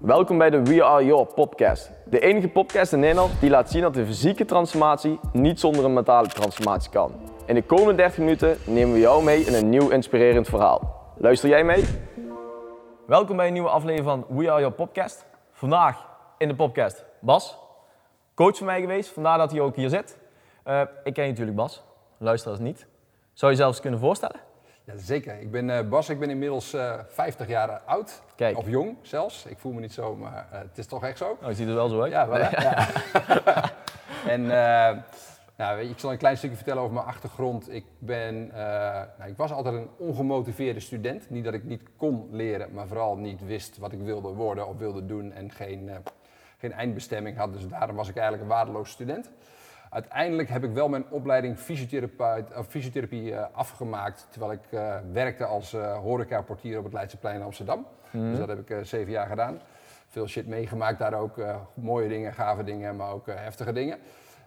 Welkom bij de We Are Your podcast. De enige podcast in Nederland die laat zien dat de fysieke transformatie niet zonder een mentale transformatie kan. In de komende 30 minuten nemen we jou mee in een nieuw inspirerend verhaal. Luister jij mee? Welkom bij een nieuwe aflevering van We Are Your podcast. Vandaag in de podcast Bas, coach van mij geweest, vandaar dat hij ook hier zit. Uh, ik ken je natuurlijk Bas, luisteraars niet. Zou je zelfs kunnen voorstellen? Ja, zeker. Ik ben uh, Bas, ik ben inmiddels uh, 50 jaar oud. Kijk. Of jong zelfs. Ik voel me niet zo, maar uh, het is toch echt zo. Oh, je ziet er wel zo uit. Ja, wel, ja. en nou, weet je, ik zal een klein stukje vertellen over mijn achtergrond. Ik, ben, nou, ik was altijd een ongemotiveerde student. Niet dat ik niet kon leren, maar vooral niet wist wat ik wilde worden of wilde doen en geen, geen eindbestemming had. Dus daarom was ik eigenlijk een waardeloos student. Uiteindelijk heb ik wel mijn opleiding fysiotherapie uh, afgemaakt terwijl ik uh, werkte als horecaportier op het Leidseplein in Amsterdam. Mm. Dus dat heb ik zeven jaar gedaan. Veel shit meegemaakt daar ook. mooie dingen, gave dingen, maar ook heftige dingen.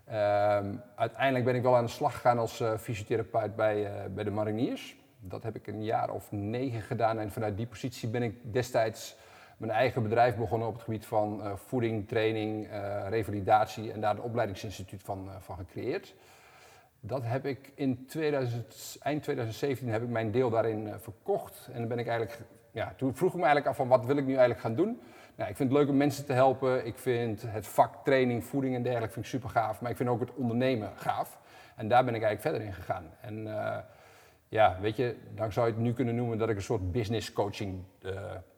Ehm, uiteindelijk ben ik wel aan de slag gegaan als fysiotherapeut bij, bij de mariniers. Dat heb ik een jaar of negen gedaan en vanuit die positie ben ik destijds mijn eigen bedrijf begonnen op het gebied van uh, voeding, training, uh, revalidatie en daar een opleidingsinstituut van, uh, van gecreëerd. Dat heb ik in 2000, eind 2017 heb ik mijn deel daarin verkocht. En dan ben ik eigenlijk, ja, toen vroeg ik me eigenlijk af van wat wil ik nu eigenlijk gaan doen. Nou, ik vind het leuk om mensen te helpen. Ik vind het vak training, voeding en dergelijke vind ik super gaaf. Maar ik vind ook het ondernemen gaaf. En daar ben ik eigenlijk verder in gegaan. En ja, weet je, dan zou je het nu kunnen noemen dat ik een soort business coaching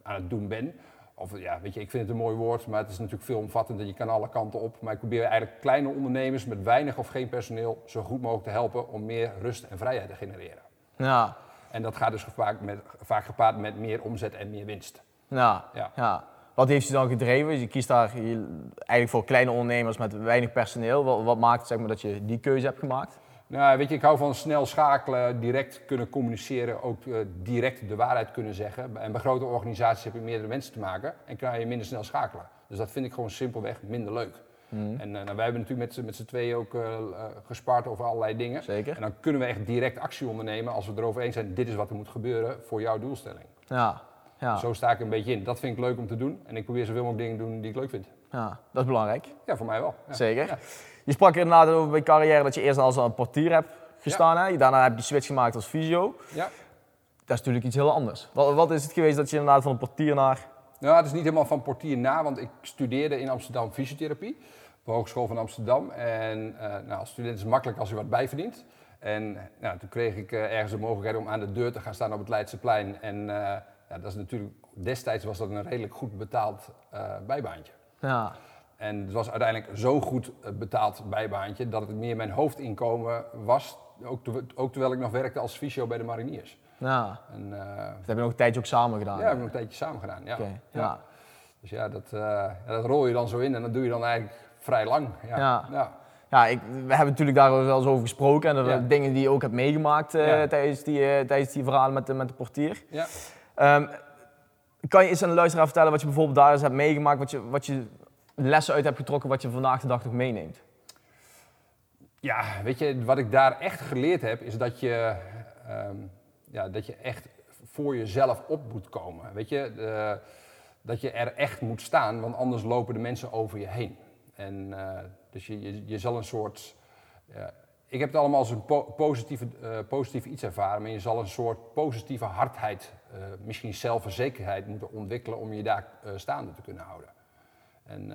aan het doen ben. Of ja, weet je, ik vind het een mooi woord, maar het is natuurlijk veelomvattend en je kan alle kanten op. Maar ik probeer eigenlijk kleine ondernemers met weinig of geen personeel zo goed mogelijk te helpen om meer rust en vrijheid te genereren. Ja. En dat gaat dus vaak, met, vaak gepaard met meer omzet en meer winst. Ja. ja. ja. Wat heeft je dan gedreven? Je kiest daar eigenlijk voor kleine ondernemers met weinig personeel. Wat, wat maakt zeg maar, dat je die keuze hebt gemaakt? Nou, weet je, ik hou van snel schakelen, direct kunnen communiceren, ook uh, direct de waarheid kunnen zeggen. En bij grote organisaties heb je meerdere mensen te maken en kan je minder snel schakelen. Dus dat vind ik gewoon simpelweg minder leuk. Mm. En uh, nou, wij hebben natuurlijk met, met z'n tweeën ook uh, gespaard over allerlei dingen. Zeker. En dan kunnen we echt direct actie ondernemen als we erover eens zijn, dit is wat er moet gebeuren voor jouw doelstelling. Ja. Ja. Zo sta ik een beetje in. Dat vind ik leuk om te doen en ik probeer zoveel mogelijk dingen te doen die ik leuk vind. Ja, dat is belangrijk. Ja, voor mij wel. Ja. Zeker. Ja. Je sprak er inderdaad over bij carrière dat je eerst als een portier hebt gestaan. Hè? Daarna heb je switch gemaakt als fysio. Ja. Dat is natuurlijk iets heel anders. Wat, wat is het geweest dat je inderdaad van een portier naar... Nou, het is niet helemaal van portier naar, want ik studeerde in Amsterdam fysiotherapie. Op de Hogeschool van Amsterdam. En uh, nou, als student is het makkelijk als je wat bijverdient. En nou, toen kreeg ik uh, ergens de mogelijkheid om aan de deur te gaan staan op het Leidseplein. En uh, ja, dat is natuurlijk, destijds was dat een redelijk goed betaald bijbaantje. Ja. En het was uiteindelijk zo goed betaald bijbaantje dat het meer mijn hoofdinkomen was. Ook, ook terwijl ik nog werkte als fysio bij de mariniers. Ja. En, uh, dat heb je nog een tijdje ook samen gedaan? Ja, heb ik nog een tijdje samen gedaan, ja. Okay, ja. ja. Dus ja dat, uh, dat rol je dan zo in en dat doe je dan eigenlijk vrij lang. Ja. ja. ja. ja ik, we hebben natuurlijk daar wel eens over gesproken en ja. dingen die je ook hebt meegemaakt uh, tijdens, die, tijdens die verhalen met de, met de portier. Ja. Um, kan je eens aan de luisteraar vertellen wat je bijvoorbeeld daar eens hebt meegemaakt, wat je, wat je lessen uit hebt getrokken wat je vandaag de dag nog meeneemt? Ja, weet je, wat ik daar echt geleerd heb, is dat je, um, ja, dat je echt voor jezelf op moet komen. Weet je, dat je er echt moet staan, want anders lopen de mensen over je heen. En uh, dus je, je, zal een soort. Ik heb het allemaal als een po positieve, uh, positieve iets ervaren, maar je zal een soort positieve hardheid, misschien zelfverzekerheid moeten ontwikkelen om je daar staande te kunnen houden. En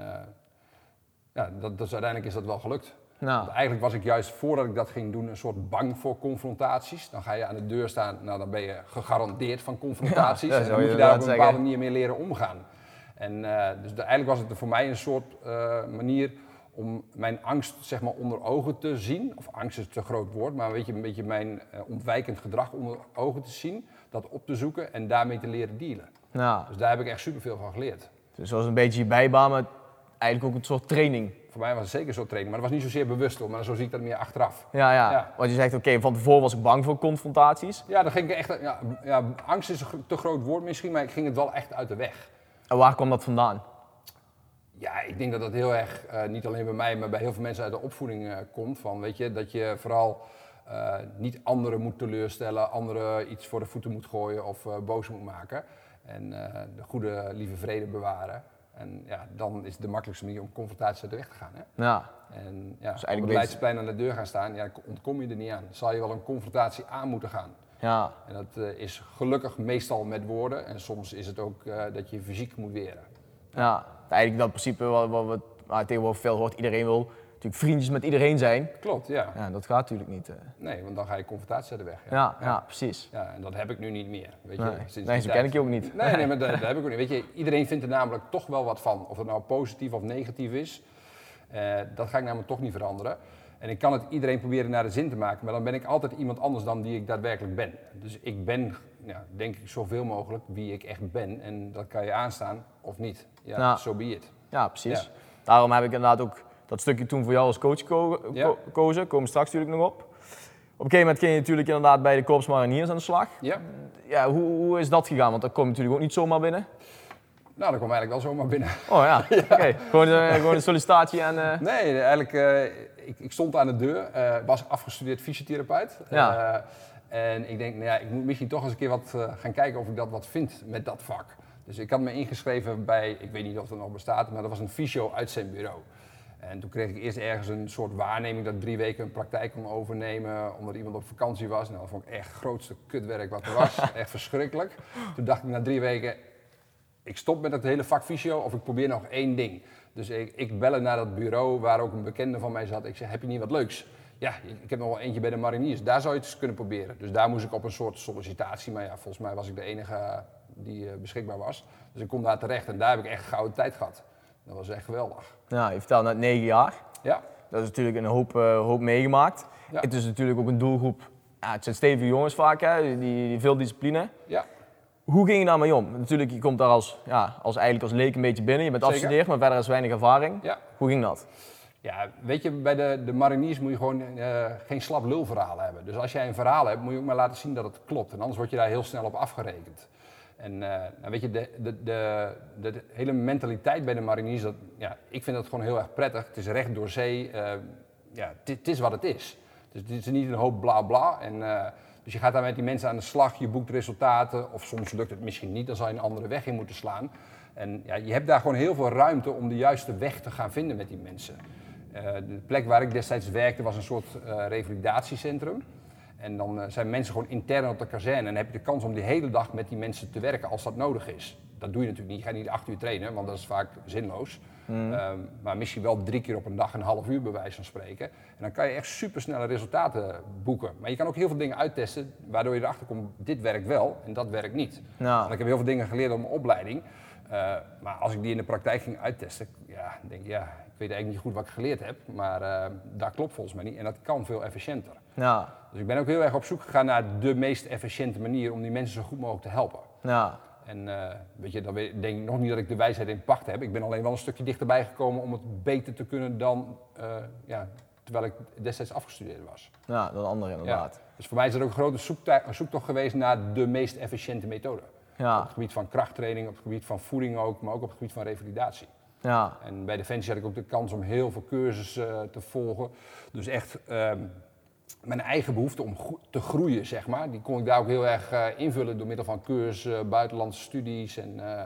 ja, dat, is, uiteindelijk is dat wel gelukt. Nou. Want eigenlijk was ik juist voordat ik dat ging doen een soort bang voor confrontaties. Dan ga je aan de deur staan, nou dan ben je gegarandeerd van confrontaties. Ja, en dan moet je daar op een bepaalde manier mee leren omgaan. En dus de, eigenlijk was het voor mij een soort manier om mijn angst zeg maar onder ogen te zien. Of angst is te groot woord, maar weet je, een beetje mijn uh, ontwijkend gedrag onder ogen te zien. Dat op te zoeken en daarmee te leren dealen. Nou. Dus daar heb ik echt superveel van geleerd. Dus zoals een beetje je bijbaan, maar eigenlijk ook een soort training. Voor mij was het zeker zo'n training, maar dat was niet zozeer bewust maar zo zie ik dat meer achteraf. Ja, ja. Ja. Want je zegt, oké, van tevoren was ik bang voor confrontaties. Ja, dan ging ik echt, ja, ja, angst is een te groot woord misschien, maar ik ging het wel echt uit de weg. En waar kwam dat vandaan? Ja, ik denk dat dat heel erg, uh, niet alleen bij mij, maar bij heel veel mensen uit de opvoeding uh, komt. Van, weet je, dat je vooral uh, niet anderen moet teleurstellen, anderen iets voor de voeten moet gooien of boos moet maken. En de goede, lieve vrede bewaren. En ja, dan is het de makkelijkste manier om confrontatie uit de weg te gaan. Hè? Ja, En ja, Dus op eigenlijk het Leidseplein aan de deur gaan staan, ja, ontkom je er niet aan. Zal je wel een confrontatie aan moeten gaan. ja, En dat eh, is gelukkig meestal met woorden. En soms is het ook eh, dat je fysiek moet weren. ja. Eigenlijk dat principe wat, wat we waar tegenwoordig veel hoort. Iedereen wil natuurlijk vriendjes met iedereen zijn. Klopt, ja. Ja, dat gaat natuurlijk niet. eh. Nee, want dan ga je confrontatie de weg. Ja, ja, precies. Ja, en dat heb ik nu niet meer. Weet je, Nee. sinds Nee, zo tijd. ken ik je ook niet. Nee, nee, maar dat, dat heb ik ook niet. Weet je, iedereen vindt er namelijk toch wel wat van. Of het nou positief of negatief is. Eh, dat ga ik namelijk toch niet veranderen. En ik kan het iedereen proberen naar de zin te maken, maar dan ben ik altijd iemand anders dan die ik daadwerkelijk ben. Dus ik ben, ja, denk ik, zoveel mogelijk wie ik echt ben. En dat kan je aanstaan of niet. Ja, Ja. zo be it. Ja, precies. Ja. Daarom heb ik inderdaad ook dat stukje toen voor jou als coach geko- Ja. ko- gekozen. Komen we straks natuurlijk nog op. Op een gegeven moment ging je natuurlijk inderdaad bij de Korps Mariniers aan de slag. Ja? Ja, hoe, hoe is dat gegaan? Want daar kom je natuurlijk ook niet zomaar binnen. Nou, dat kwam eigenlijk wel zomaar binnen. Oh ja, oké. Gewoon, eh, gewoon een sollicitatie en... eh, Nee, eigenlijk, eh, ik, ik stond aan de deur, was afgestudeerd fysiotherapeut. Ja. En ik denk, nou ja, ik moet misschien toch eens een keer wat gaan kijken of ik dat wat vind met dat vak. Dus ik had me ingeschreven bij, ik weet niet of dat nog bestaat, maar dat was een fysio uit zijn bureau. En toen kreeg ik eerst ergens een soort waarneming dat drie weken een praktijk kon overnemen omdat iemand op vakantie was. Nou, dat vond ik echt het grootste kutwerk wat er was. echt verschrikkelijk. Toen dacht ik na drie weken, ik stop met het hele vak fysio of ik probeer nog één ding. Dus ik, ik bellen naar dat bureau waar ook een bekende van mij zat. Ik zei, heb je niet wat leuks? Ja, ik heb nog wel eentje bij de mariniers. Daar zou je het eens kunnen proberen. Dus daar moest ik op een soort sollicitatie. Maar ja, volgens mij was ik de enige die eh, beschikbaar was. Dus ik kom daar terecht en daar heb ik echt gouden tijd gehad. Dat was echt geweldig. ja, je vertelde net negen jaar. Ja, Dat is natuurlijk een hoop, eh, hoop meegemaakt. Ja. Het is natuurlijk ook een doelgroep. Ja, het zijn stevige jongens vaak, hè, die, die veel discipline. ja. Hoe ging je daarmee om? Natuurlijk, je komt daar als, ja, als eigenlijk als leek een beetje binnen. Je bent afgestudeerd, maar verder is weinig ervaring. ja. Hoe ging dat? Ja, weet je, bij de, de mariniers moet je gewoon eh, geen slap lulverhaal hebben. Dus als jij een verhaal hebt, moet je ook maar laten zien dat het klopt. En anders word je daar heel snel op afgerekend. En eh, nou weet je, de, de, de, de, hele mentaliteit bij de mariniers, dat, ja, ik vind dat gewoon heel erg prettig. Het is recht door zee, eh, ja, het- is wat het is. Dus het is niet een hoop bla bla. En, eh, dus je gaat daar met die mensen aan de slag, je boekt resultaten. Of soms lukt het misschien niet, dan zal je een andere weg in moeten slaan. En ja, je hebt daar gewoon heel veel ruimte om de juiste weg te gaan vinden met die mensen. De plek waar ik destijds werkte was een soort revalidatiecentrum. En dan eh, zijn mensen gewoon intern op de kazerne. En dan heb je de kans om die hele dag met die mensen te werken als dat nodig is. Dat doe je natuurlijk niet. Je gaat niet acht uur trainen, want dat is vaak zinloos. Ehm, maar misschien wel drie keer op een dag een half uur bij wijze van spreken. En dan kan je echt supersnelle resultaten boeken. Maar je kan ook heel veel dingen uittesten, waardoor je erachter komt, dit werkt wel en dat werkt niet. Nou, Want ik heb heel veel dingen geleerd op mijn opleiding. Eh, maar als ik die in de praktijk ging uittesten, ja, denk ik, ja, ik weet eigenlijk niet goed wat ik geleerd heb. Maar eh dat klopt volgens mij niet. En dat kan veel efficiënter. Ja, Dus ik ben ook heel erg op zoek gegaan naar de meest efficiënte manier om die mensen zo goed mogelijk te helpen. ja, En eh, weet je, dan denk ik nog niet dat ik de wijsheid in pacht heb. Ik ben alleen wel een stukje dichterbij gekomen om het beter te kunnen dan eh, ja, terwijl ik destijds afgestudeerd was. ja, dan andere inderdaad. Ja. Dus voor mij is er ook een grote zoektocht geweest naar de meest efficiënte methode. Ja, Op het gebied van krachttraining, op het gebied van voeding ook, maar ook op het gebied van revalidatie. ja, En bij Defensie had ik ook de kans om heel veel cursussen eh, te volgen. Dus echt ehm, mijn eigen behoefte om gro- te groeien, zeg maar, die kon ik daar ook heel erg eh, invullen door middel van cursussen, buitenlandse studies en eh,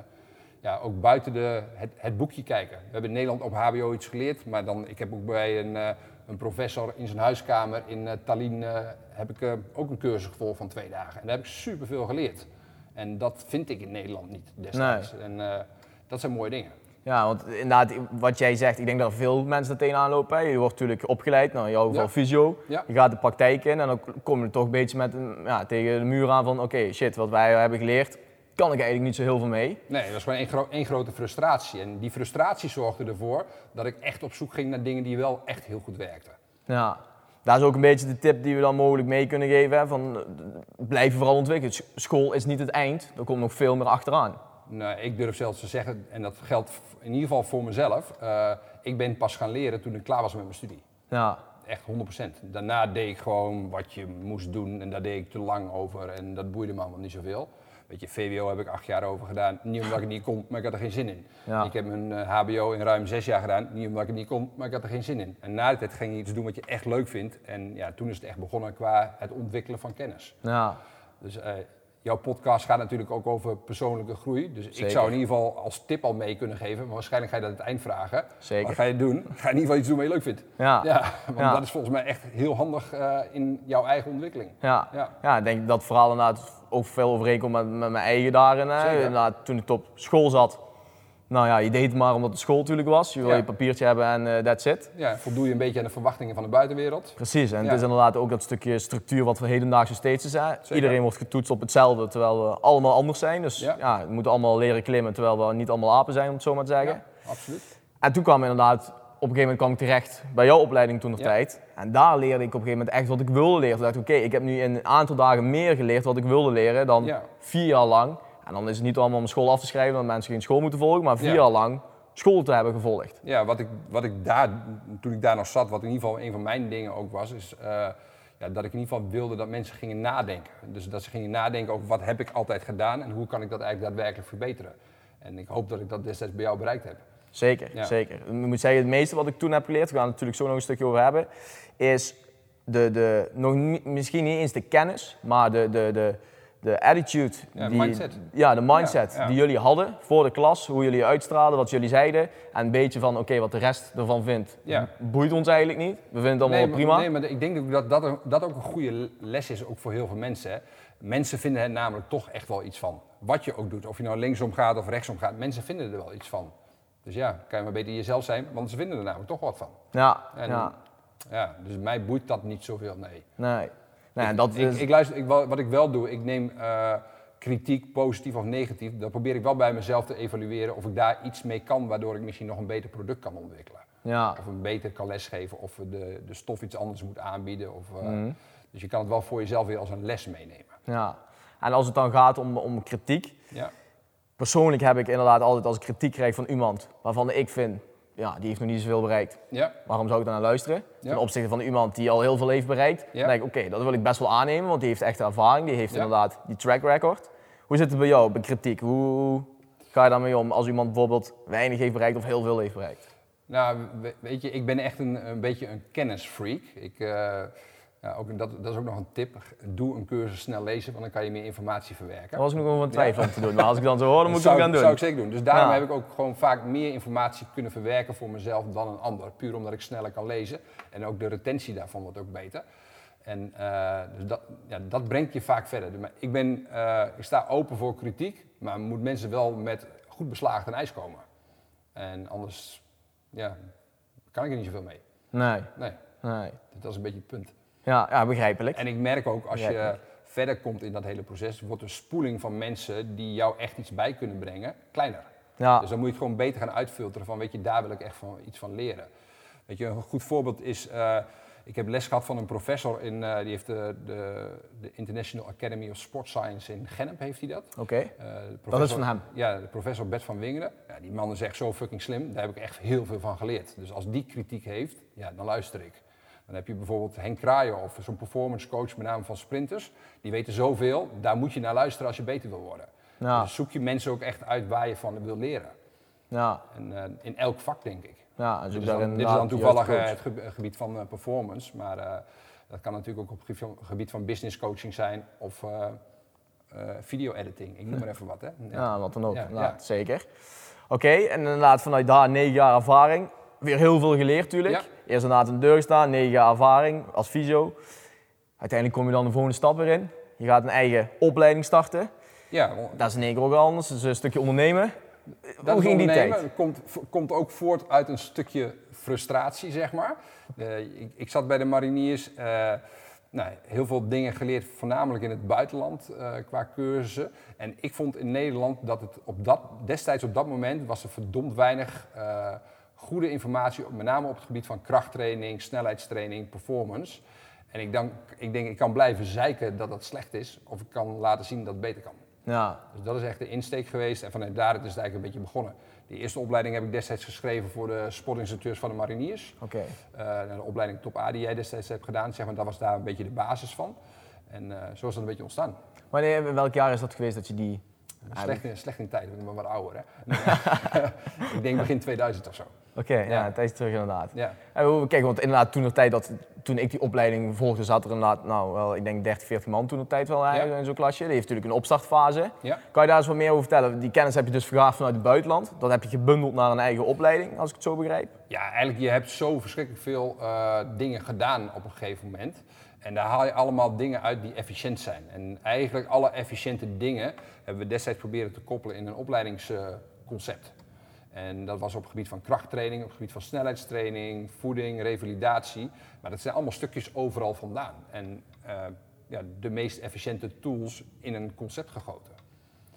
ja, ook buiten de, het, het boekje kijken. We hebben in Nederland op HBO iets geleerd, maar dan, ik heb ook bij een, eh, een professor in zijn huiskamer in eh, Tallinn eh, heb ik, eh, ook een cursus gevolgd van twee dagen. En daar heb ik superveel geleerd. En dat vind ik in Nederland niet destijds. En eh, dat zijn mooie dingen. Ja, want inderdaad, wat jij zegt, ik denk dat veel mensen er tegenaan lopen. hè. Je wordt natuurlijk opgeleid, nou in jouw geval Ja. fysio. Ja. Je gaat de praktijk in en dan kom je toch een beetje met ja, tegen de muur aan van oké, shit, wat wij hebben geleerd, kan ik eigenlijk niet zo heel veel mee. Nee, dat was gewoon één, gro- één grote frustratie. En die frustratie zorgde ervoor dat ik echt op zoek ging naar dingen die wel echt heel goed werkten. Ja, dat is ook een beetje de tip die we dan mogelijk mee kunnen geven. Hè, van, blijf je vooral ontwikkelen. School is niet het eind, er komt nog veel meer achteraan. Nou, ik durf zelfs te zeggen, en dat geldt in ieder geval voor mezelf, eh, ik ben pas gaan leren toen ik klaar was met mijn studie. Ja, Echt 100%. Daarna deed ik gewoon wat je moest doen en daar deed ik te lang over en dat boeide me allemaal niet zoveel. Weet je, VWO heb ik acht jaar over gedaan, niet omdat ik het niet kon, maar ik had er geen zin in. Ja. Ik heb mijn eh, HBO in ruim zes jaar gedaan, niet omdat ik het niet kon, maar ik had er geen zin in. En na de tijd ging je iets doen wat je echt leuk vindt en ja, toen is het echt begonnen qua het ontwikkelen van kennis. ja, Dus eh, jouw podcast gaat natuurlijk ook over persoonlijke groei. Dus ik zou in ieder geval als tip al mee kunnen geven. Maar waarschijnlijk ga je dat aan het eind vragen. Zeker. Wat ga je doen? Ga in ieder geval iets doen wat je leuk vindt. Ja. Ja, want Ja. dat is volgens mij echt heel handig eh, in jouw eigen ontwikkeling. Ja. Ja. Ja. ik denk dat verhaal inderdaad ook veel overeenkomt met, met mijn eigen daarin. Hè. Inderdaad, toen ik op school zat, nou ja, je deed het maar omdat het school natuurlijk was. Je wil Ja. je papiertje hebben en eh, that's it. Ja, voldoe je een beetje aan de verwachtingen van de buitenwereld. Precies, en Ja. het is inderdaad ook dat stukje structuur wat we hedendaags nog steeds is. Hè. Zeker. Iedereen wordt getoetst op hetzelfde, terwijl we allemaal anders zijn. Dus Ja. ja. we moeten allemaal leren klimmen, terwijl we niet allemaal apen zijn, om het zo maar te zeggen. Absoluut. En toen kwam inderdaad, op een gegeven moment kwam ik terecht bij jouw opleiding toen nog tijd. En daar leerde ik op een gegeven moment echt wat ik wilde leren. Toen dacht ik, oké, ik heb nu in een aantal dagen meer geleerd wat ik wilde leren dan vier jaar lang. En dan is het niet allemaal om school af te schrijven, dat mensen geen school moeten volgen, maar vier Ja. jaar lang school te hebben gevolgd. Ja, wat ik, wat ik daar, toen ik daar nog zat, wat in ieder geval een van mijn dingen ook was, is eh, ja, dat ik in ieder geval wilde dat mensen gingen nadenken. Dus dat ze gingen nadenken over wat heb ik altijd gedaan en hoe kan ik dat eigenlijk daadwerkelijk verbeteren. En ik hoop dat ik dat destijds bij jou bereikt heb. Zeker, Ja. zeker. Ik moet zeggen, het meeste wat ik toen heb geleerd, we gaan het natuurlijk zo nog een stukje over hebben, is de, de, nog niet- misschien niet eens de kennis, maar de, de, de, de attitude. Ja, die, mindset. Ja, de mindset Ja, ja. die jullie hadden voor de klas, hoe jullie uitstraalden, wat jullie zeiden. En een beetje van, oké, wat de rest ervan vindt, Ja. boeit ons eigenlijk niet. We vinden het allemaal nee, wel maar- prima. Nee, maar ik denk dat dat, dat ook een goede les is ook voor heel veel mensen. Hè. Mensen vinden er namelijk toch echt wel iets van. Wat je ook doet, of je nou linksom gaat of rechtsom gaat, mensen vinden er wel iets van. Dus ja, kan je maar beter jezelf zijn, want ze vinden er namelijk toch wat van. Ja, En, ja, Ja, dus mij boeit dat niet zoveel, nee. nee. Nee en dat Ik, is, ik luister, ik, wa- wat ik wel doe, ik neem eh, kritiek, positief of negatief, dan probeer ik wel bij mezelf te evalueren of ik daar iets mee kan, waardoor ik misschien nog een beter product kan ontwikkelen. ja, Of een beter kan lesgeven, of de, de stof iets anders moet aanbieden. Of, eh, Mhm. Dus je kan het wel voor jezelf weer als een les meenemen. ja. En als het dan gaat om, om kritiek, Ja, persoonlijk heb ik inderdaad altijd als ik kritiek krijg van iemand waarvan ik vind, ja, die heeft nog niet zoveel bereikt. ja, Waarom zou ik daar naar luisteren? Ja. Ten opzichte van iemand die al heel veel heeft bereikt. Ja. Dan denk ik, oké, dat wil ik best wel aannemen, want die heeft echt ervaring, die heeft inderdaad die track record. Hoe zit het bij jou bij kritiek? Hoe ga je daarmee om als iemand bijvoorbeeld weinig heeft bereikt of heel veel heeft bereikt? nou we- weet je, ik ben echt een, een beetje een kennisfreak. Ik, eh, ja, ook, dat, dat is ook nog een tip. Doe een cursus snel lezen, want dan kan je meer informatie verwerken. Daar was ik nog over een twijfel om te doen, maar als ik dan zo hoor, dan moet ik zou, het gaan doen. zou ik zeker doen. Dus daarom Ja. heb ik ook gewoon vaak meer informatie kunnen verwerken voor mezelf dan een ander. Puur omdat ik sneller kan lezen. En ook de retentie daarvan wordt ook beter. En eh, dus dat, ja, dat brengt je vaak verder. Ik, ben, eh, ik sta open voor kritiek, maar moet mensen wel met goed beslagen ten ijs komen. En anders ja, kan ik er niet zoveel mee. Nee, Nee, nee. dat is een beetje het punt. Ja, ja begrijpelijk. En ik merk ook als je verder komt in dat hele proces, wordt de spoeling van mensen die jou echt iets bij kunnen brengen kleiner. Ja, Dus dan moet je het gewoon beter gaan uitfilteren van, weet je, daar wil ik echt van, iets van leren. Weet je, een goed voorbeeld is, eh, ik heb les gehad van een professor, in, eh, die heeft de, de, de International Academy of Sport Science in Genep, heeft hij dat. oké. Eh, Dat is van hem. Ja, de professor Bert van Wingeren. Ja, die man is echt zo fucking slim, daar heb ik echt heel veel van geleerd. Dus als die kritiek heeft, ja, dan luister ik. Dan heb je bijvoorbeeld Henk Kraaien of zo'n performance coach, met name van sprinters. Die weten zoveel, daar moet je naar luisteren als je beter wil worden. Ja, Dus zoek je mensen ook echt uit waar je van wil leren. ja, En eh, in elk vak, denk ik. ja. Dus Dit is, dan, daarin dit is dan inderdaad toevallig eh, het ge- gebied van eh, performance, maar dat kan natuurlijk ook op het gebied van, business coaching zijn of eh, eh, video editing. Ik noem maar even wat, hè. Ja, wat dan ook. Ja, ja. Zeker. Oké, en inderdaad vanuit daar negen jaar ervaring. Weer heel veel geleerd natuurlijk. Ja. Eerst in de deur gestaan, negen jaar ervaring als fysio. Uiteindelijk kom je dan de volgende stap weer in. Je gaat een eigen opleiding starten. Ja, Dat is in één keer ook wel anders. Dat is een stukje ondernemen. dat Hoe ging die tijd? Komt, komt ook voort uit een stukje frustratie, zeg maar. Eh, ik, ik zat bij de mariniers, eh, nou, heel veel dingen geleerd, voornamelijk in het buitenland eh, qua cursussen. En ik vond in Nederland dat het op dat, destijds op dat moment was er verdomd weinig goede informatie, met name op het gebied van krachttraining, snelheidstraining, performance. En ik denk, ik denk, ik kan blijven zeiken dat dat slecht is, of ik kan laten zien dat het beter kan. Ja, Dus dat is echt de insteek geweest en vanuit daar is het eigenlijk een beetje begonnen. Die eerste opleiding heb ik destijds geschreven voor de sportinstructeurs van de mariniers. oké. Eh, de opleiding Top A die jij destijds hebt gedaan, zeg maar, dat was daar een beetje de basis van. En eh, zo is dat een beetje ontstaan. Wanneer, in welk jaar is dat geweest dat je die... Slecht in, slecht in tijd, ik ben maar wat ouder. Hè? ik denk begin 2000 of zo. Oké, ja, Ja. een tijdje terug inderdaad. Ja. En kijk, want inderdaad toen de tijd dat, toen ik die opleiding volgde, zat er inderdaad, nou wel, ik denk 30, 40 man toen de tijd wel eigenlijk in zo'n klasje. Die heeft natuurlijk een opstartfase. Kan je daar eens wat meer over vertellen? Die kennis heb je dus vergaard vanuit het buitenland. Dat heb je gebundeld naar een eigen opleiding, als ik het zo begrijp. Ja, eigenlijk je hebt zo verschrikkelijk veel eh, dingen gedaan op een gegeven moment. En daar haal je allemaal dingen uit die efficiënt zijn. En eigenlijk alle efficiënte dingen hebben we destijds proberen te koppelen in een opleidingsconcept. En dat was op het gebied van krachttraining, op het gebied van snelheidstraining, voeding, revalidatie. Maar dat zijn allemaal stukjes overal vandaan. En eh, ja, de meest efficiënte tools in een concept gegoten.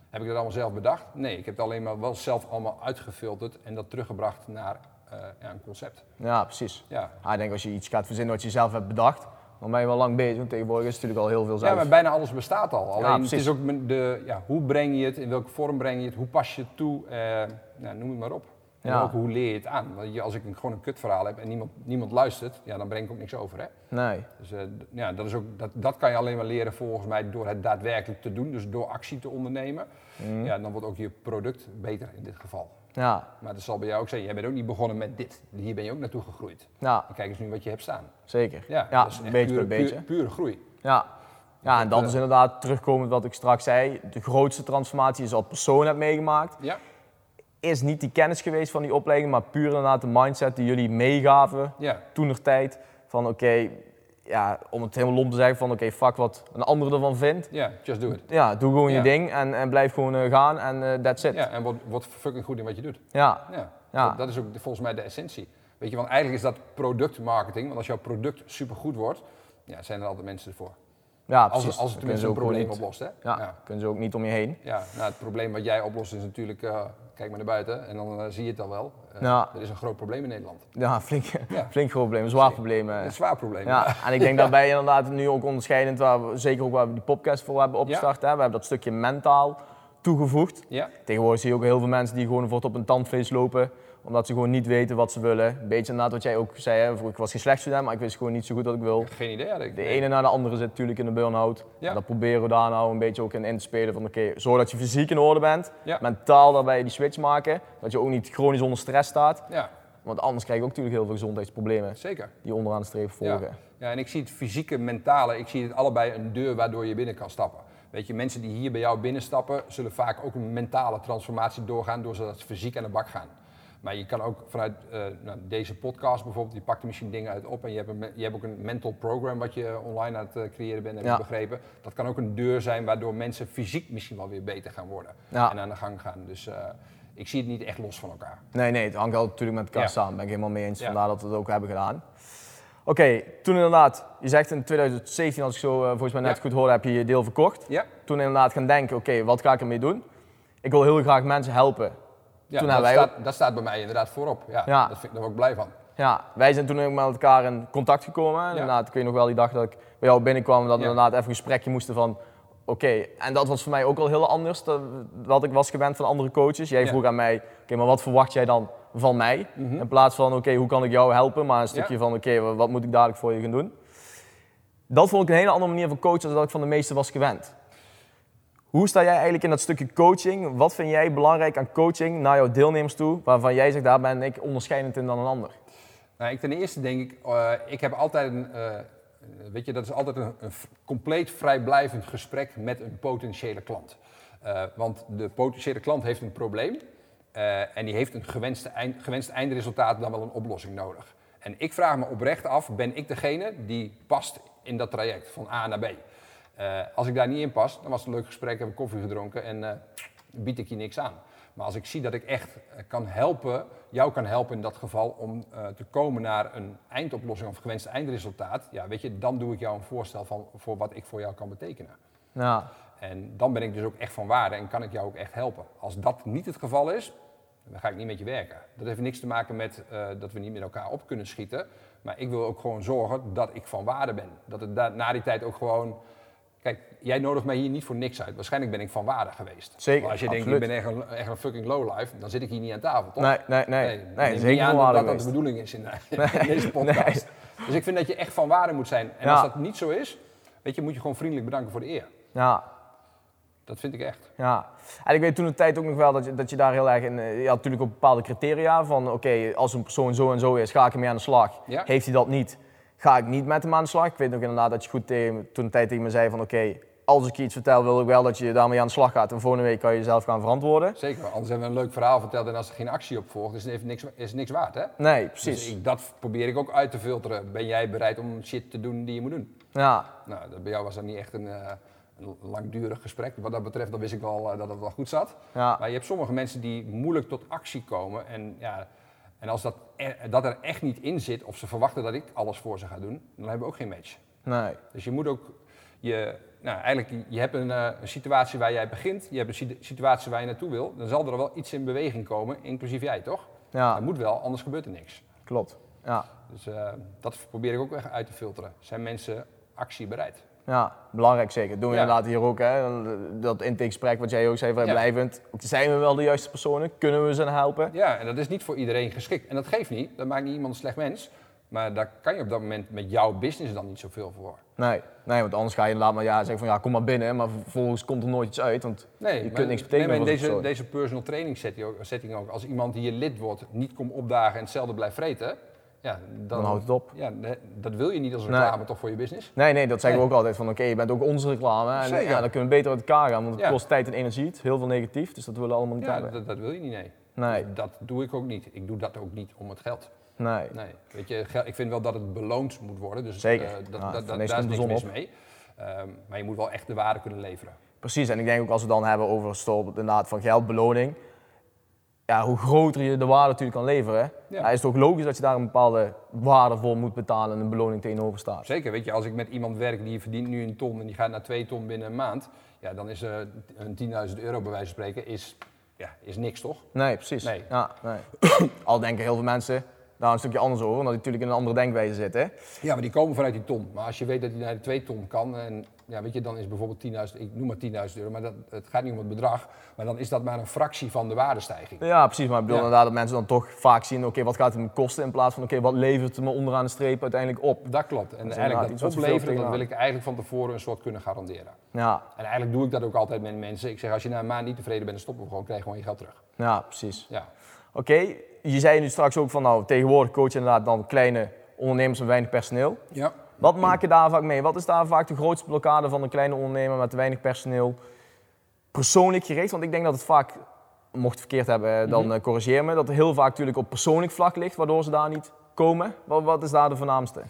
Heb ik dat allemaal zelf bedacht? Nee, ik heb het alleen maar wel zelf allemaal uitgefilterd en dat teruggebracht naar eh, ja, een concept. Ja, precies. Ja. Ah, ik denk als je iets gaat verzinnen wat je zelf hebt bedaard, dan ben je wel lang bezig. Want tegenwoordig is het natuurlijk al heel veel zelf. Ja, maar bijna alles bestaat al. Alleen het is ook de, ja, hoe breng je het, in welke vorm breng je het, hoe pas je het toe, eh, nou, noem het maar op. En Ja. ook hoe leer je het aan. Want als ik een, gewoon een kutverhaal heb en niemand, niemand luistert, ja, dan breng ik ook niks over. Hè? Nee. Dus eh, ja, dat, is ook, dat, dat kan je alleen maar leren volgens mij door het daadwerkelijk te doen, dus door actie te ondernemen. Mhm. Ja, dan wordt ook je product beter in dit geval. Ja, Maar dat zal bij jou ook zijn, jij bent ook niet begonnen met dit. Hier ben je ook naartoe gegroeid. ja, En kijk eens nu wat je hebt staan. zeker. Ja, Ja, dat is echt beetje pure, beetje. Pure, pure groei. Ja. ja, en dat eh, is inderdaad terugkomend wat ik straks zei. De grootste transformatie die je als persoon hebt meegemaakt. Ja, Is niet die kennis geweest van die opleiding, maar puur inderdaad de mindset die jullie meegaven ja. toen er tijd. Van oké, ja, om het helemaal lomp te zeggen van oké, fuck wat een ander ervan vindt. Ja, just do it. Ja, doe gewoon je ding en, en blijf gewoon eh, gaan en eh, that's it. Ja, en word, word fucking goed in wat je doet. Ja, Ja, Ja. Dat, dat is ook volgens mij de essentie. Weet je, want eigenlijk is dat productmarketing. Want als jouw product supergoed wordt, ja, zijn er altijd mensen ervoor. ja Als, precies. als het tenminste een probleem niet- oplost. Hè? Ja, ja. kunnen ze ook niet om je heen. Ja, nou, het probleem wat jij oplost is natuurlijk, eh, kijk maar naar buiten en dan zie je het al wel. Eh, Ja. Er is een groot probleem in Nederland. Ja, flink, Ja. flink groot probleem, een zwaar probleem. eh. Een zwaar probleem. Ja, en ik denk daarbij inderdaad nu ook onderscheidend, waar we, zeker ook waar we die podcast voor hebben opgestart. Hè. We hebben dat stukje mentaal toegevoegd. Ja, Tegenwoordig zie je ook heel veel mensen die gewoon bijvoorbeeld op een tandvlees lopen, omdat ze gewoon niet weten wat ze willen. Een beetje inderdaad wat jij ook zei, hè. Ik was geen slecht student, maar ik wist gewoon niet zo goed wat ik wil. geen idee. ik. De ene na de andere zit natuurlijk in de burn-out. Ja. Dat proberen we daar nou een beetje ook in in te spelen van oké, zorg dat je fysiek in orde bent, Ja. mentaal daarbij die switch maken, dat je ook niet chronisch onder stress staat. Ja, Want anders krijg je ook natuurlijk heel veel gezondheidsproblemen zeker. die onderaan de streep volgen. ja, en ik zie het fysieke, mentale, ik zie het allebei een deur waardoor je binnen kan stappen. Weet je, mensen die hier bij jou binnenstappen, zullen vaak ook een mentale transformatie doorgaan door ze dat ze fysiek aan de bak gaan. Maar je kan ook vanuit eh, nou, deze podcast bijvoorbeeld, je pakt er misschien dingen uit op en je hebt, een, je hebt ook een mental program wat je online aan het eh, creëren bent, heb Ja. ik begrepen. Dat kan ook een deur zijn waardoor mensen fysiek misschien wel weer beter gaan worden Ja. en aan de gang gaan. Dus eh, ik zie het niet echt los van elkaar. Nee, nee, het hangt wel natuurlijk met elkaar Ja. samen. Ben ik helemaal mee eens. Vandaar dat we het ook hebben gedaan. Oké, toen inderdaad, je zegt in 2017, als ik zo volgens mij net goed hoorde, heb je je deel verkocht. Ja? Toen inderdaad gaan denken, oké, wat ga ik ermee doen? Ik wil heel graag mensen helpen. Ja, Toen dat, wij staat, dat staat bij mij inderdaad voorop. Ja, Ja. Dat vind, daar word ik blij van. Ja, wij zijn toen ook met elkaar in contact gekomen. En Inderdaad, ik weet nog wel die dag dat ik bij jou binnenkwam, dat we inderdaad even een gesprekje moesten van, oké, en dat was voor mij ook wel heel anders dan wat ik was gewend van andere coaches. Jij vroeg aan mij, oké, maar wat verwacht jij dan van mij? Mhm. In plaats van, oké, hoe kan ik jou helpen? Maar een stukje van, oké, wa- wat moet ik dadelijk voor je gaan doen? Dat vond ik een hele andere manier van coachen dan dat ik van de meeste was gewend. Hoe sta jij eigenlijk in dat stukje coaching? Wat vind jij belangrijk aan coaching naar jouw deelnemers toe, waarvan jij zegt, daar ben ik onderscheidend in dan een ander? Nou, ik ten eerste denk ik, eh, ik heb altijd een, eh, weet je, dat is altijd een, compleet vrijblijvend gesprek met een potentiële klant. Eh, want de potentiële klant heeft een probleem en die heeft een gewenste, eind, gewenst eindresultaat dan wel een oplossing nodig. En ik vraag me oprecht af, ben ik degene die past in dat traject van A naar B? Eh, als ik daar niet in pas, dan was het een leuk gesprek, heb ik koffie gedronken en eh, bied ik je niks aan. Maar als ik zie dat ik echt eh, kan helpen, jou kan helpen in dat geval om te komen naar een eindoplossing of gewenst eindresultaat, ja, weet je, dan doe ik jou een voorstel van, voor wat ik voor jou kan betekenen. Ja, En dan ben ik dus ook echt van waarde en kan ik jou ook echt helpen. Als dat niet het geval is, dan ga ik niet met je werken. Dat heeft niks te maken met dat we niet met elkaar op kunnen schieten. Maar ik wil ook gewoon zorgen dat ik van waarde ben. Dat het na die tijd ook gewoon. Kijk, jij nodigt mij hier niet voor niks uit. Waarschijnlijk ben ik van waarde geweest. Zeker, Maar als je absoluut. denkt, ik ben echt een, echt een fucking lowlife, dan zit ik hier niet aan tafel, toch? Nee, nee, nee. ik Nee, neem zeker niet aan dat waarde dat, de bedoeling is in, de- in deze podcast. Dus ik vind dat je echt van waarde moet zijn. En Ja. als dat niet zo is, weet je, moet je gewoon vriendelijk bedanken voor de eer. Ja. Dat vind ik echt. Ja, en ik weet toen de tijd ook nog wel dat je, dat je daar heel erg in. eh, Je had natuurlijk ook bepaalde criteria van: oké, als een persoon zo en zo is, ga ik ermee aan de slag. Ja. Heeft hij dat niet, ga ik niet met hem aan de slag. Ik weet ook inderdaad dat je goed tegen, toen de tijd tegen me zei: van oké, als ik je iets vertel, wil ik wel dat je daarmee aan de slag gaat. En volgende week kan je jezelf gaan verantwoorden. Zeker, anders hebben we een leuk verhaal verteld en als er geen actie op volgt, is het niks, is niks waard, hè? Nee, precies. Dus ik, dat probeer ik ook uit te filteren. Ben jij bereid om shit te doen die je moet doen? Ja, Nou, dat, bij jou was dat niet echt een, eh, een langdurig gesprek. Wat dat betreft, dan wist ik wel eh, dat het wel goed zat. ja, Maar je hebt sommige mensen die moeilijk tot actie komen. En, ja, en als dat er, dat er echt niet in zit, of ze verwachten dat ik alles voor ze ga doen, dan hebben we ook geen match. nee. Dus je moet ook, je, nou eigenlijk, je hebt een, eh, situatie waar jij begint, je hebt een si- situatie waar je naartoe wil, dan zal er wel iets in beweging komen, inclusief jij toch? Ja, Dat moet wel, anders gebeurt er niks. klopt. Ja. Dus eh, dat probeer ik ook echt uit te filteren. Zijn mensen actiebereid? Ja, belangrijk zeker. Doen we Ja. inderdaad hier ook. Hè. Dat intakegesprek wat jij ook zei, vrijblijvend. Zijn we wel de juiste personen? Kunnen we ze helpen? Ja, en dat is niet voor iedereen geschikt. En dat geeft niet, dat maakt niet iemand een slecht mens. Maar daar kan je op dat moment met jouw business dan niet zoveel voor. Nee, nee, want anders ga je inderdaad maar ja, zeggen van ja, kom maar binnen. Maar vervolgens komt er nooit iets uit. Want Nee, Je maar- kunt niks nee, betekenen maar in deze, deze personal training setting ook, setting ook, als iemand die je lid wordt niet komt opdagen en hetzelfde blijft vreten, ja, dan, dan houdt het op. Ja, dat wil je niet als Nee. reclame toch voor je business? Nee, nee, dat zeggen Nee. we ook altijd van oké, je bent ook onze reclame. En Zeker. ja, dan kunnen we beter uit elkaar gaan, want het Ja. kost tijd en energie. Het is heel veel negatief, dus dat willen we allemaal niet Ja, hebben. dat, dat wil je niet, nee. Nee, Dus dat doe ik ook niet. Ik doe dat ook niet om het geld. nee. Nee, weet je, ik vind wel dat het beloond moet worden. Dus Zeker. eh, dat, Nou, dat, daar is niks mis mee. Ehm, maar je moet wel echt de waarde kunnen leveren. Precies, en ik denk ook als we dan hebben over stop, inderdaad van geldbeloning. Ja, hoe groter je de waarde natuurlijk kan leveren, Ja. ja. is het ook logisch dat je daar een bepaalde waarde voor moet betalen en een beloning tegenover staat. Zeker, weet je, als ik met iemand werk die verdient nu een ton en die gaat naar twee ton binnen een maand, ja, dan is eh, een 10.000 euro bij wijze van spreken is, ja, is niks toch? Nee, precies. Nee. Ja, nee. Al denken heel veel mensen daar een stukje anders over, omdat die natuurlijk in een andere denkwijze zitten. Ja, maar die komen vanuit die ton. Maar als je weet dat hij naar de 2 ton kan, en ja, weet je, dan is bijvoorbeeld 10.000, ik noem maar 10.000 euro, maar dat, het gaat niet om het bedrag, maar dan is dat maar een fractie van de waardestijging. Ja, precies. Maar ik bedoel Ja. inderdaad dat mensen dan toch vaak zien, oké, wat gaat het me kosten in plaats van, oké, wat levert het me onderaan de streep uiteindelijk op? Dat klopt. En inderdaad eigenlijk dat opleveren, dat wil ik eigenlijk van tevoren een soort kunnen garanderen. Ja, En eigenlijk doe ik dat ook altijd met mensen. Ik zeg, als je na een maand niet tevreden bent, dan stoppen we gewoon, krijg je gewoon je geld terug. ja, precies. Ja. Oké, je zei nu straks ook van, nou, tegenwoordig coach je inderdaad dan kleine ondernemers met weinig personeel. Ja. Wat maak je daar vaak mee? Wat is daar vaak de grootste blokkade van een kleine ondernemer met weinig personeel? Persoonlijk gericht, want ik denk dat het vaak, mocht het verkeerd hebben, dan eh, corrigeer me, dat het heel vaak natuurlijk op persoonlijk vlak ligt, waardoor ze daar niet komen. Wat, wat is daar de voornaamste?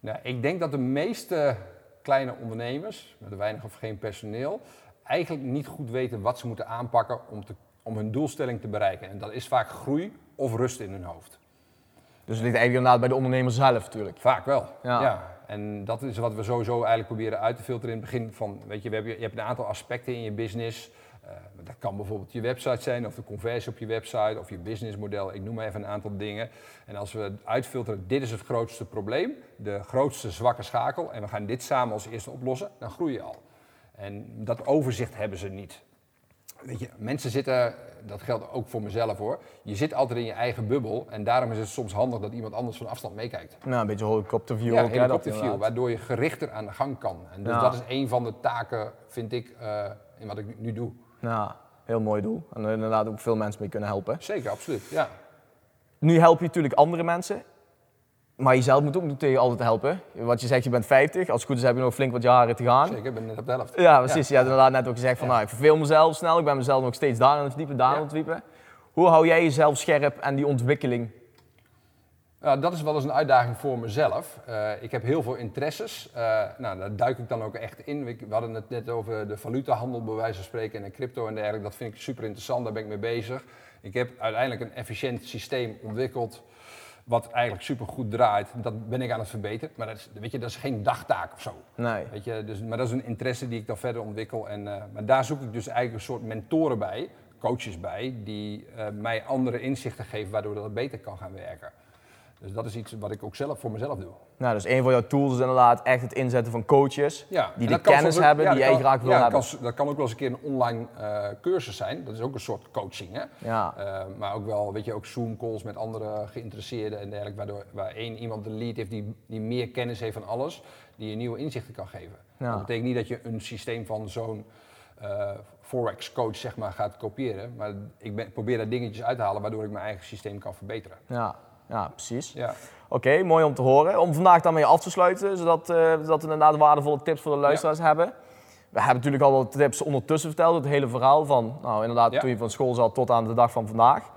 Nou, ik denk dat de meeste kleine ondernemers, met weinig of geen personeel, eigenlijk niet goed weten wat ze moeten aanpakken om, te, om hun doelstelling te bereiken. En dat is vaak groei of rust in hun hoofd. Dus het ligt eigenlijk inderdaad bij de ondernemer zelf natuurlijk. Vaak wel. Ja. Ja. En dat is wat we sowieso eigenlijk proberen uit te filteren in het begin van, weet je, we hebben, je hebt een aantal aspecten in je business. Eh, dat kan bijvoorbeeld je website zijn of de conversie op je website of je businessmodel. Ik noem maar even een aantal dingen. En als we uitfilteren, dit is het grootste probleem, de grootste zwakke schakel en we gaan dit samen als eerste oplossen, dan groei je al. En dat overzicht hebben ze niet. Weet je, mensen zitten, dat geldt ook voor mezelf hoor, je zit altijd in je eigen bubbel en daarom is het soms handig dat iemand anders van afstand meekijkt. Nou, een beetje helikopterview Ja, helikopterview, waardoor je gerichter aan de gang kan. En dus Ja. dat is een van de taken, vind ik, eh, in wat ik nu doe. Ja, heel mooi doel. En er inderdaad ook veel mensen mee kunnen helpen. Zeker, absoluut. Ja, Nu help je natuurlijk andere mensen. Maar jezelf moet ook natuurlijk altijd helpen. Wat je zegt, je bent 50. Als het goed is heb je nog flink wat jaren te gaan. zeker. Ik ben net op de helft. Ja, precies. Je hebt inderdaad net ook gezegd van, nou, ik verveel mezelf snel. Ik ben mezelf nog steeds daar aan het verdiepen, daar Ja. aan het verdiepen. Hoe hou jij jezelf scherp en die ontwikkeling? Ja, dat is wel eens een uitdaging voor mezelf. Eh, ik heb heel veel interesses. Eh, nou, daar duik ik dan ook echt in. We we hadden het net over de valutahandel, bij wijze van spreken, en de crypto en dergelijke. Dat vind ik super interessant, daar ben ik mee bezig. Ik heb uiteindelijk een efficiënt systeem ontwikkeld, wat eigenlijk super goed draait. Dat ben ik aan het verbeteren. Maar dat is, weet je, dat is geen dagtaak of zo. Nee. Weet je, dus, maar dat is een interesse die ik dan verder ontwikkel. En, eh, maar daar zoek ik dus eigenlijk een soort mentoren bij, coaches bij, die eh, mij andere inzichten geven waardoor dat beter kan gaan werken. Dus dat is iets wat ik ook zelf voor mezelf doe. Nou, dus een van jouw tools is inderdaad echt het inzetten van coaches. Ja, Die de kennis ook- hebben ja, die jij kan- graag wil ja, dat hebben. kan, dat kan ook wel eens een keer een online eh, cursus zijn. Dat is ook een soort coaching. Hè? Ja, Eh, maar ook wel, weet je, ook Zoom calls met andere geïnteresseerden en dergelijke, waardoor waar één iemand de lead heeft die, die meer kennis heeft van alles, die je nieuwe inzichten kan geven. Dat betekent niet dat je een systeem van zo'n eh, Forex coach zeg maar, gaat kopiëren. Maar ik ben, probeer daar dingetjes uit te halen waardoor ik mijn eigen systeem kan verbeteren. Ja, ja precies. Ja. Oké, mooi om te horen. Om vandaag daarmee af te sluiten, zodat, eh, zodat we inderdaad waardevolle tips voor de luisteraars hebben. We hebben natuurlijk al wat tips ondertussen verteld, het hele verhaal van, nou inderdaad, Ja. toen je van school zat tot aan de dag van vandaag.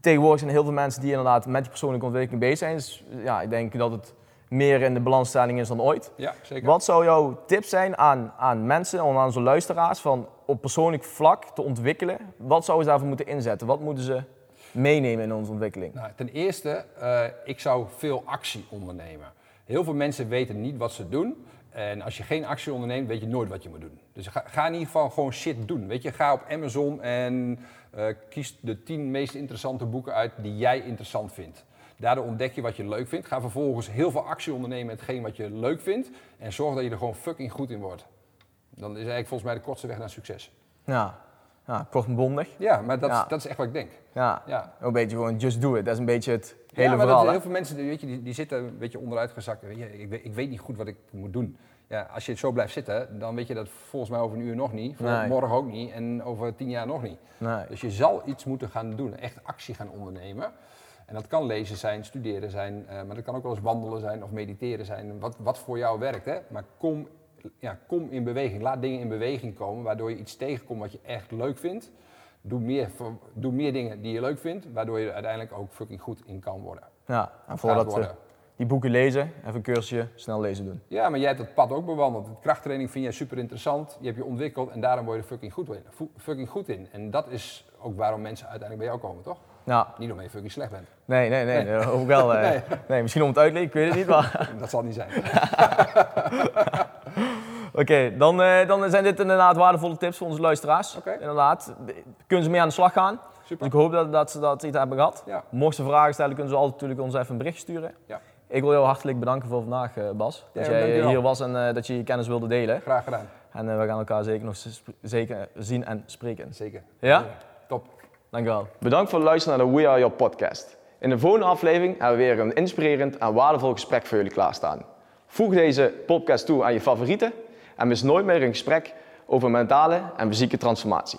Tegenwoordig zijn er heel veel mensen die inderdaad met die persoonlijke ontwikkeling bezig zijn. Dus ja, ik denk dat het meer in de balansstelling is dan ooit. ja, zeker. Wat zou jouw tip zijn aan, aan mensen, aan onze luisteraars, van op persoonlijk vlak te ontwikkelen? Wat zouden ze daarvoor moeten inzetten? Wat moeten ze meenemen in onze ontwikkeling? Nou, ten eerste, eh, ik zou veel actie ondernemen. Heel veel mensen weten niet wat ze doen. En als je geen actie onderneemt, weet je nooit wat je moet doen. Dus ga, ga in ieder geval gewoon shit doen. Weet je, ga op Amazon en eh, kies de 10 meest interessante boeken uit die jij interessant vindt. Daardoor ontdek je wat je leuk vindt. Ga vervolgens heel veel actie ondernemen met hetgeen wat je leuk vindt. En zorg dat je er gewoon fucking goed in wordt. Dan is eigenlijk volgens mij de kortste weg naar succes. Ja, ja kort en bondig. Ja, maar dat, Ja. dat is echt wat ik denk. Ja. Ja. een beetje gewoon just do it. Dat is een beetje het hele ja, maar verhaal. dat, heel veel mensen weet je, die, die zitten een beetje onderuitgezakt. Ik, weet, ik weet niet goed wat ik moet doen. Ja, als je zo blijft zitten, dan weet je dat volgens mij over een uur nog niet. Nee. Morgen ook niet en over tien jaar nog niet. Nee. Dus je zal iets moeten gaan doen, echt actie gaan ondernemen. En dat kan lezen zijn, studeren zijn, eh, maar dat kan ook wel eens wandelen zijn of mediteren zijn. Wat, wat voor jou werkt, hè? Maar kom, ja, kom in beweging. Laat dingen in beweging komen, waardoor je iets tegenkomt wat je echt leuk vindt. Doe meer, doe meer dingen die je leuk vindt, waardoor je er uiteindelijk ook fucking goed in kan worden. Ja, en voordat we worden. die boeken lezen, even een cursusje, snel lezen doen. Ja, maar jij hebt dat pad ook bewandeld. De krachttraining vind jij super interessant. Je hebt je ontwikkeld en daarom word je er fucking goed in. Fu- Fucking goed in. En dat is ook waarom mensen uiteindelijk bij jou komen, toch? Ja, Niet omdat je fucking slecht bent. nee, nee, nee, Nee. dat ik wel. eh. Nee. nee. misschien om het uit te leggen, ik weet het niet, maar... Dat zal niet zijn. Oké, dan, eh, dan zijn dit inderdaad waardevolle tips voor onze luisteraars. Oké. Inderdaad, kunnen ze mee aan de slag gaan. Dus Super. ik hoop dat, dat ze dat iets hebben gehad. Ja. Mochten ze vragen stellen, kunnen ze altijd natuurlijk ons even een bericht sturen. Ja. Ik wil jou hartelijk bedanken voor vandaag, eh, Bas. Dat Ja, jij dankjewel. hier was en eh, dat je je kennis wilde delen. Graag gedaan. En we gaan elkaar zeker nog zeker zien en spreken. Zeker. Ja? Top. Dankjewel. Bedankt voor het luisteren naar de We Are Your podcast. In de volgende aflevering hebben we weer een inspirerend en waardevol gesprek voor jullie klaarstaan. Voeg deze podcast toe aan je favorieten en mis nooit meer een gesprek over mentale en fysieke transformatie.